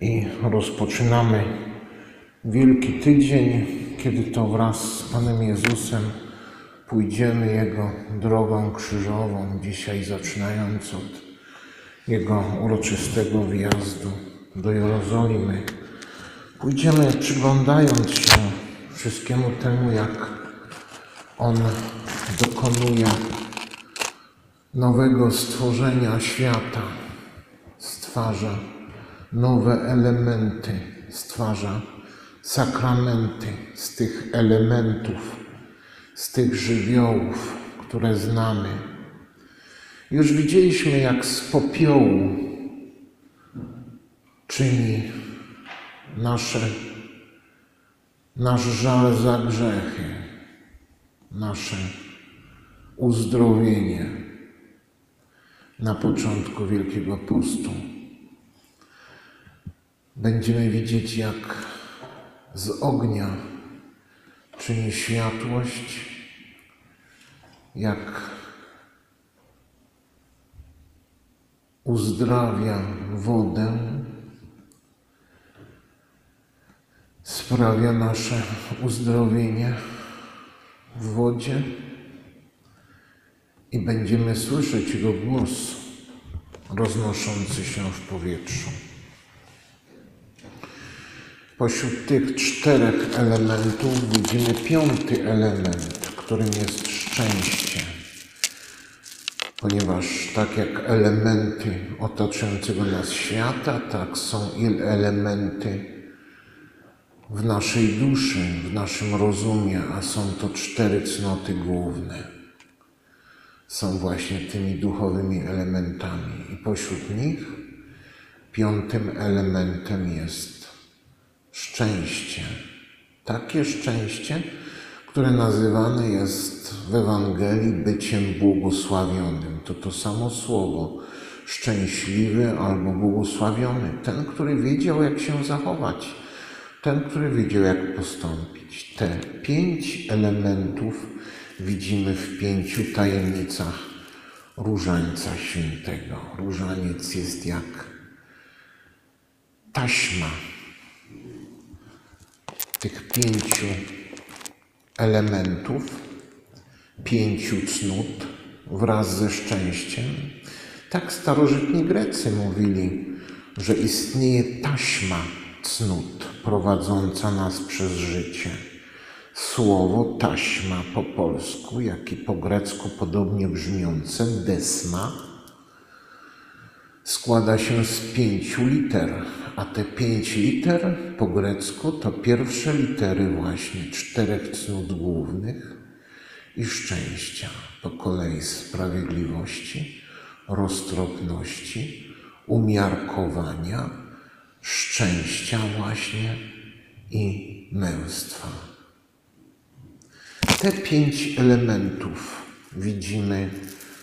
i rozpoczynamy Wielki Tydzień, kiedy to wraz z Panem Jezusem pójdziemy Jego drogą krzyżową, dzisiaj zaczynając od Jego uroczystego wjazdu do Jerozolimy. Pójdziemy przyglądając się wszystkiemu temu, jak On dokonuje nowego stworzenia świata, stwarza nowe elementy, stwarza sakramenty z tych elementów, z tych żywiołów, które znamy. Już widzieliśmy, jak z popiołu czyni nasze, nasz żal za grzechy, nasze uzdrowienie na początku Wielkiego Postu. Będziemy widzieć, jak z ognia czyni światłość, jak uzdrawia wodę, sprawia nasze uzdrowienie w wodzie i będziemy słyszeć Jego głos roznoszący się w powietrzu. Pośród tych czterech elementów widzimy piąty element, którym jest szczęście. Ponieważ tak jak elementy otaczającego nas świata, tak są i elementy w naszej duszy, w naszym rozumie, a są to cztery cnoty główne. Są właśnie tymi duchowymi elementami. I pośród nich piątym elementem jest szczęście. Takie szczęście, które nazywane jest w Ewangelii byciem błogosławionym. To to samo słowo szczęśliwy albo błogosławiony. Ten, który wiedział, jak się zachować. Ten, który wiedział, jak postąpić. Te pięć elementów widzimy w pięciu tajemnicach Różańca Świętego. Różaniec jest jak taśma tych pięciu elementów, pięciu cnót wraz ze szczęściem. Tak starożytni Grecy mówili, że istnieje taśma cnót prowadząca nas przez życie. Słowo taśma po polsku, jak i po grecku podobnie brzmiące desma, składa się z pięciu liter, a te pięć liter po grecku to pierwsze litery właśnie czterech cnót głównych i szczęścia, po kolei sprawiedliwości, roztropności, umiarkowania, szczęścia właśnie i męstwa. Te pięć elementów widzimy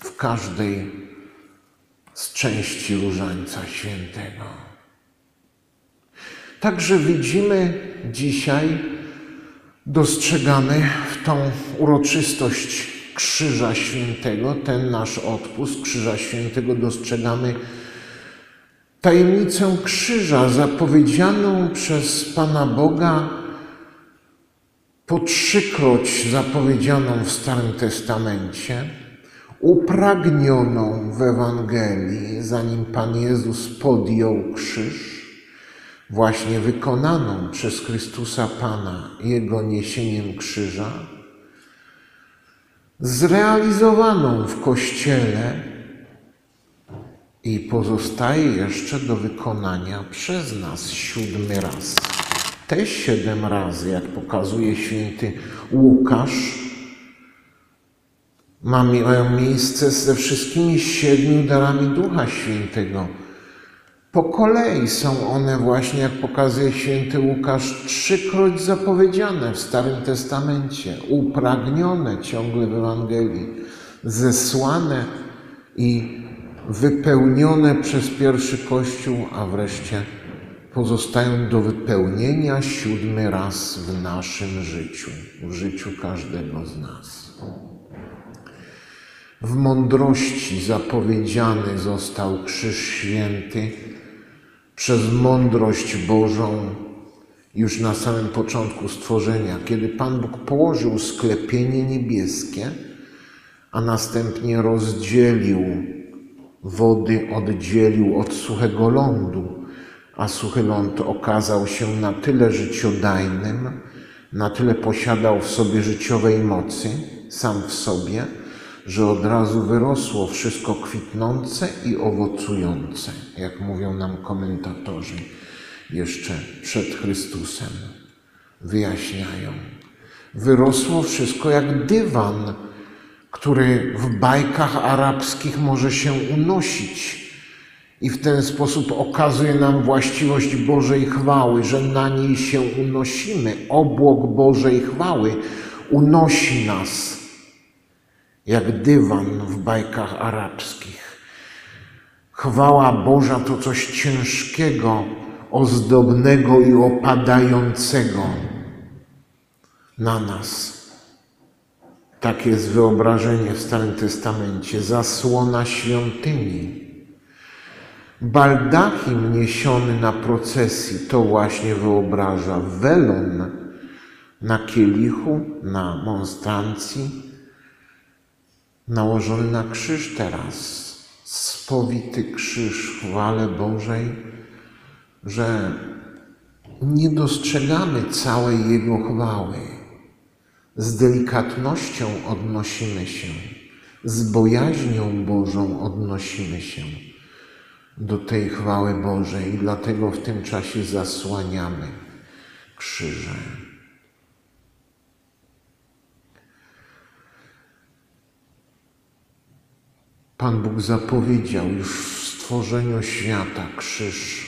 w każdej z części Różańca Świętego. Także widzimy dzisiaj, dostrzegamy w tą uroczystość Krzyża Świętego, ten nasz odpust Krzyża Świętego, dostrzegamy tajemnicę krzyża zapowiedzianą przez Pana Boga, po trzykroć zapowiedzianą w Starym Testamencie upragnioną w Ewangelii, zanim Pan Jezus podjął krzyż, właśnie wykonaną przez Chrystusa Pana Jego niesieniem krzyża, zrealizowaną w Kościele i pozostaje jeszcze do wykonania przez nas siódmy raz. Te siedem razy, jak pokazuje święty Łukasz, mają miejsce ze wszystkimi siedmiu darami Ducha Świętego. Po kolei są one właśnie, jak pokazuje święty Łukasz, trzykroć zapowiedziane w Starym Testamencie, upragnione ciągle w Ewangelii, zesłane i wypełnione przez pierwszy Kościół, a wreszcie pozostają do wypełnienia siódmy raz w naszym życiu, w życiu każdego z nas. W mądrości zapowiedziany został Krzyż Święty. Przez mądrość Bożą już na samym początku stworzenia, kiedy Pan Bóg położył sklepienie niebieskie, a następnie rozdzielił wody, oddzielił od suchego lądu, a suchy ląd okazał się na tyle życiodajnym, na tyle posiadał w sobie życiowej mocy, sam w sobie, że od razu wyrosło wszystko kwitnące i owocujące, jak mówią nam komentatorzy jeszcze przed Chrystusem. Wyjaśniają. Wyrosło wszystko jak dywan, który w bajkach arabskich może się unosić i w ten sposób okazuje nam właściwość Bożej chwały, że na niej się unosimy. Obłok Bożej chwały unosi nas jak dywan w bajkach arabskich. Chwała Boża to coś ciężkiego, ozdobnego i opadającego na nas. Tak jest wyobrażenie w Starym Testamencie, zasłona świątyni. Baldachim niesiony na procesji to właśnie wyobraża welon na kielichu, na monstrancji, nałożony na krzyż teraz, spowity krzyż chwale Bożej, że nie dostrzegamy całej Jego chwały. Z delikatnością odnosimy się, z bojaźnią Bożą odnosimy się do tej chwały Bożej i dlatego w tym czasie zasłaniamy krzyże. Pan Bóg zapowiedział już w stworzeniu świata krzyż.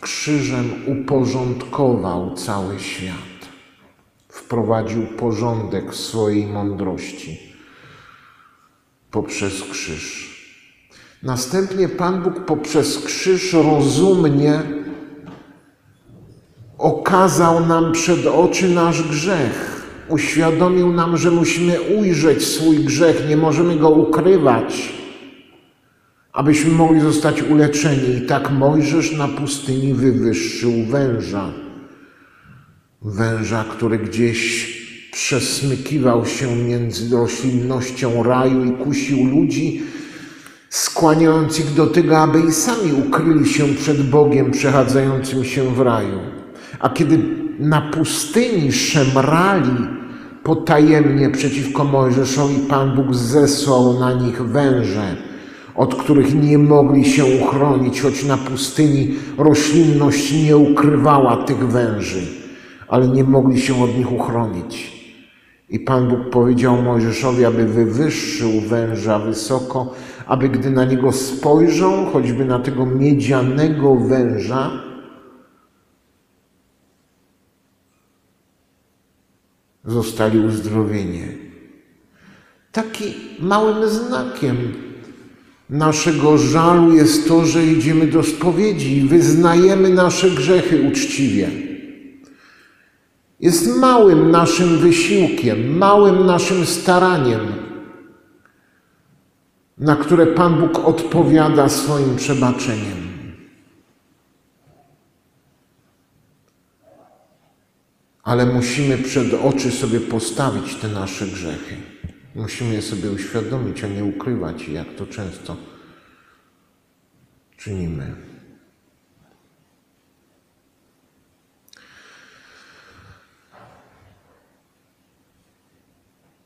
Krzyżem uporządkował cały świat. Wprowadził porządek w swojej mądrości poprzez krzyż. Następnie Pan Bóg poprzez krzyż rozumnie okazał nam przed oczy nasz grzech. Uświadomił nam, że musimy ujrzeć swój grzech, nie możemy go ukrywać, abyśmy mogli zostać uleczeni. I tak Mojżesz na pustyni wywyższył węża. Węża, który gdzieś przesmykiwał się między roślinnością raju i kusił ludzi, skłaniając ich do tego, aby i sami ukryli się przed Bogiem przechadzającym się w raju. A kiedy na pustyni szemrali potajemnie przeciwko Mojżeszowi, Pan Bóg zesłał na nich węże, od których nie mogli się uchronić, choć na pustyni roślinność nie ukrywała tych węży, ale nie mogli się od nich uchronić. I Pan Bóg powiedział Mojżeszowi, aby wywyższył węża wysoko, aby gdy na niego spojrzą, choćby na tego miedzianego węża, zostali uzdrowieni. Taki małym znakiem naszego żalu jest to, że idziemy do spowiedzi i wyznajemy nasze grzechy uczciwie. Jest małym naszym wysiłkiem, małym naszym staraniem, na które Pan Bóg odpowiada swoim przebaczeniem. Ale musimy przed oczy sobie postawić te nasze grzechy. Musimy je sobie uświadomić, a nie ukrywać, jak to często czynimy.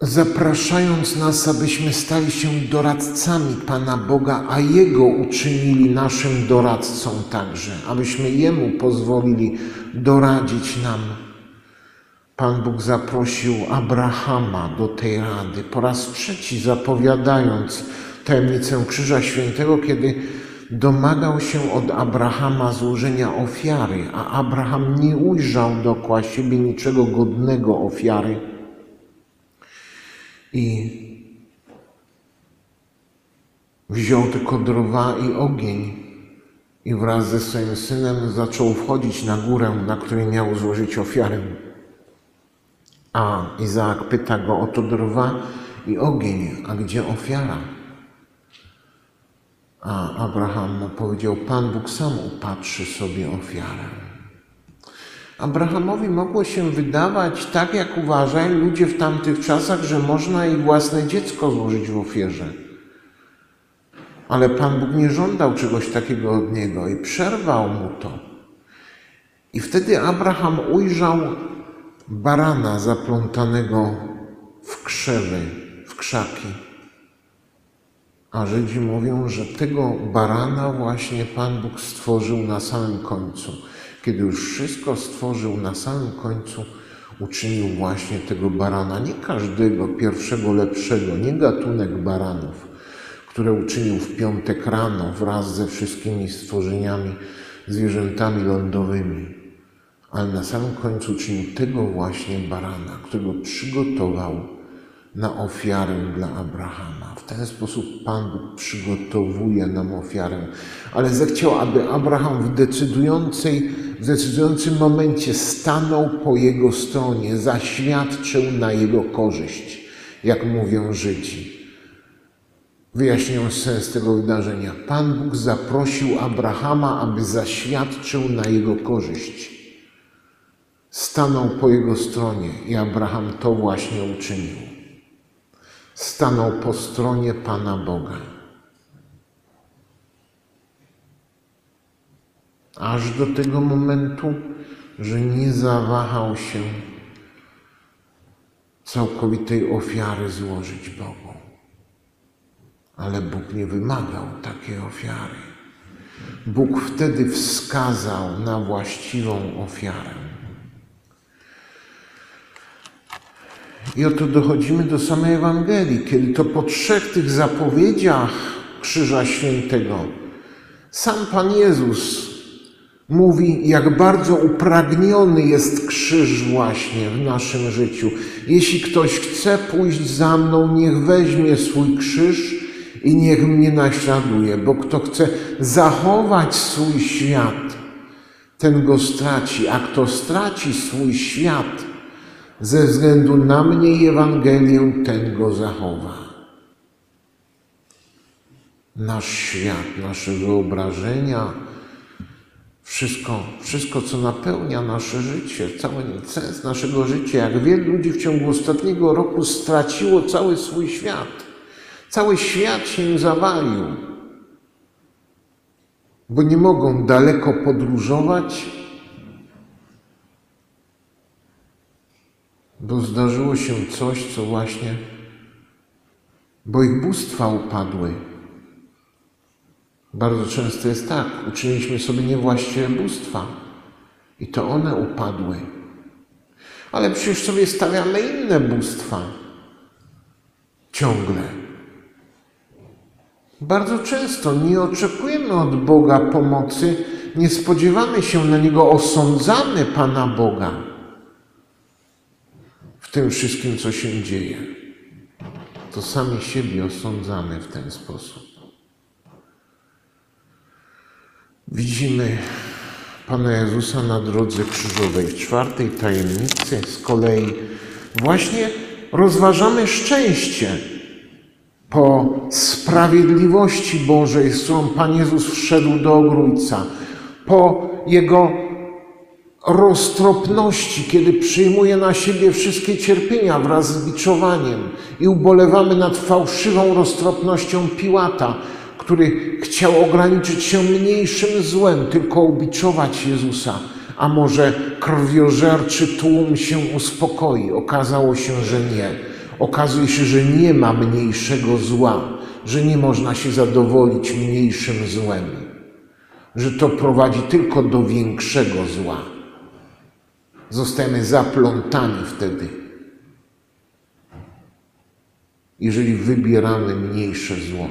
Zapraszając nas, abyśmy stali się doradcami Pana Boga, a Jego uczynili naszym doradcą także, abyśmy Jemu pozwolili doradzić nam Pan Bóg zaprosił Abrahama do tej rady, po raz trzeci zapowiadając tajemnicę Krzyża Świętego, kiedy domagał się od Abrahama złożenia ofiary, a Abraham nie ujrzał dookoła siebie niczego godnego ofiary. I wziął tylko drwa i ogień i wraz ze swoim synem zaczął wchodzić na górę, na której miał złożyć ofiarę. A Izaak pyta go o to drwa i ogień, a gdzie ofiara? A Abraham mu powiedział: Pan Bóg sam upatrzy sobie ofiarę. Abrahamowi mogło się wydawać, tak jak uważają ludzie w tamtych czasach, że można i własne dziecko złożyć w ofierze. Ale Pan Bóg nie żądał czegoś takiego od niego i przerwał mu to. I wtedy Abraham ujrzał barana zaplątanego w krzewy, w krzaki. A Żydzi mówią, że tego barana właśnie Pan Bóg stworzył na samym końcu. Kiedy już wszystko stworzył na samym końcu, uczynił właśnie tego barana, nie każdego pierwszego lepszego, nie gatunek baranów, które uczynił w piątek rano wraz ze wszystkimi stworzeniami, zwierzętami lądowymi, ale na samym końcu uczynił tego właśnie barana, którego przygotował na ofiarę dla Abrahama. W ten sposób Pan Bóg przygotowuje nam ofiarę, ale zechciał, aby Abraham w decydującej, w decydującym momencie stanął po jego stronie, zaświadczył na jego korzyść, jak mówią Żydzi. Wyjaśnię sens tego wydarzenia. Pan Bóg zaprosił Abrahama, aby zaświadczył na jego korzyść. Stanął po jego stronie i Abraham to właśnie uczynił. Stanął po stronie Pana Boga. Aż do tego momentu, że nie zawahał się całkowitej ofiary złożyć Bogu. Ale Bóg nie wymagał takiej ofiary. Bóg wtedy wskazał na właściwą ofiarę. I oto dochodzimy do samej Ewangelii, kiedy to po trzech tych zapowiedziach Krzyża Świętego sam Pan Jezus mówi, jak bardzo upragniony jest krzyż właśnie w naszym życiu. Jeśli ktoś chce pójść za mną, niech weźmie swój krzyż i niech mnie naśladuje, bo kto chce zachować swój świat, ten go straci, a kto straci swój świat, ze względu na mnie i Ewangelię, ten go zachowa. Nasz świat, nasze wyobrażenia, wszystko, wszystko, co napełnia nasze życie, cały sens naszego życia, jak wielu ludzi w ciągu ostatniego roku straciło cały swój świat. Cały świat się zawalił, bo nie mogą daleko podróżować, bo zdarzyło się coś, co właśnie, bo ich bóstwa upadły. Bardzo często jest tak, uczyniliśmy sobie niewłaściwe bóstwa i to one upadły. Ale przecież sobie stawiamy inne bóstwa. Ciągle. Bardzo często nie oczekujemy od Boga pomocy, nie spodziewamy się na Niego, osądzamy Pana Boga w tym wszystkim, co się dzieje. To sami siebie osądzamy w ten sposób. Widzimy Pana Jezusa na drodze krzyżowej. W czwartej tajemnicy z kolei właśnie rozważamy szczęście po sprawiedliwości Bożej, z którą Pan Jezus wszedł do Ogrójca, po Jego roztropności, kiedy przyjmuje na siebie wszystkie cierpienia wraz z biczowaniem i ubolewamy nad fałszywą roztropnością Piłata, który chciał ograniczyć się mniejszym złem, tylko ubiczować Jezusa. A może krwiożerczy tłum się uspokoi? Okazało się, że nie. Okazuje się, że nie ma mniejszego zła, że nie można się zadowolić mniejszym złem, że to prowadzi tylko do większego zła. Zostajemy zaplątani wtedy, jeżeli wybieramy mniejsze zło.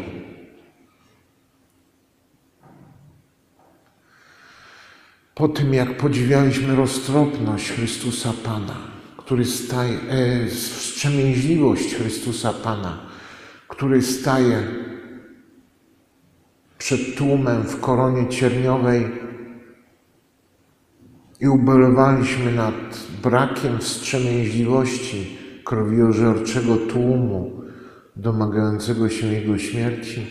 Po tym, jak podziwialiśmy roztropność Chrystusa Pana, który staje, e, wstrzemięźliwość Chrystusa Pana, który staje przed tłumem w koronie cierniowej i ubolewaliśmy nad brakiem wstrzemięźliwości krwiożerczego tłumu domagającego się Jego śmierci,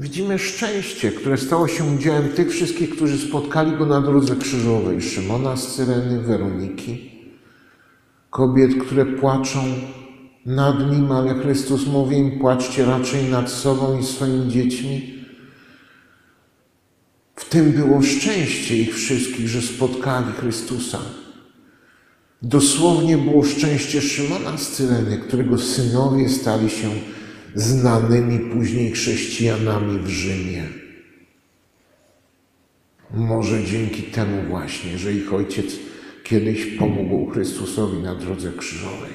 Widzimy szczęście, które stało się udziałem tych wszystkich, którzy spotkali go na drodze krzyżowej. Szymona z Cyreny, Weroniki, kobiet, które płaczą nad nim, ale Chrystus mówi im: płaczcie raczej nad sobą i swoimi dziećmi. W tym było szczęście ich wszystkich, że spotkali Chrystusa. Dosłownie było szczęście Szymona z Cyreny, którego synowie stali się znanymi później chrześcijanami w Rzymie. Może dzięki temu właśnie, że ich ojciec kiedyś pomógł Chrystusowi na drodze krzyżowej.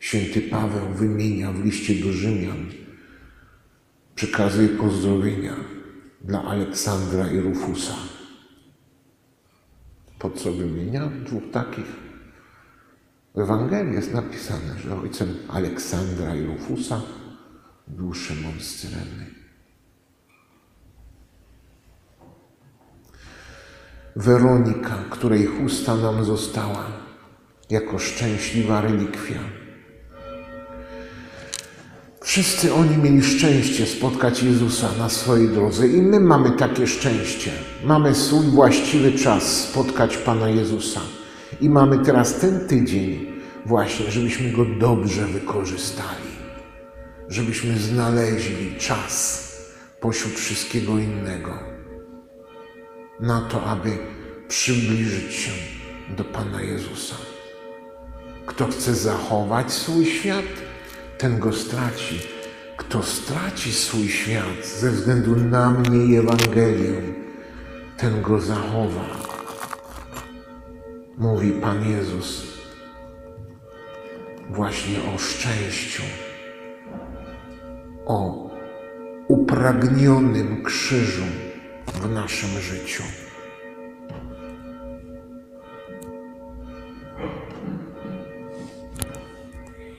Święty Paweł wymienia w liście do Rzymian, przekazuje pozdrowienia dla Aleksandra i Rufusa. Po co wymienia? Dwóch takich. W Ewangelii jest napisane, że ojcem Aleksandra i Rufusa był Szymon z Cyreny. Weronika, której chusta nam została jako szczęśliwa relikwia. Wszyscy oni mieli szczęście spotkać Jezusa na swojej drodze i my mamy takie szczęście. Mamy swój właściwy czas spotkać Pana Jezusa. I mamy teraz ten tydzień właśnie, żebyśmy go dobrze wykorzystali, żebyśmy znaleźli czas pośród wszystkiego innego na to, aby przybliżyć się do Pana Jezusa. Kto chce zachować swój świat, ten go straci. Kto straci swój świat ze względu na mnie i Ewangelię, ten go zachowa. Mówi Pan Jezus właśnie o szczęściu, o upragnionym krzyżu w naszym życiu.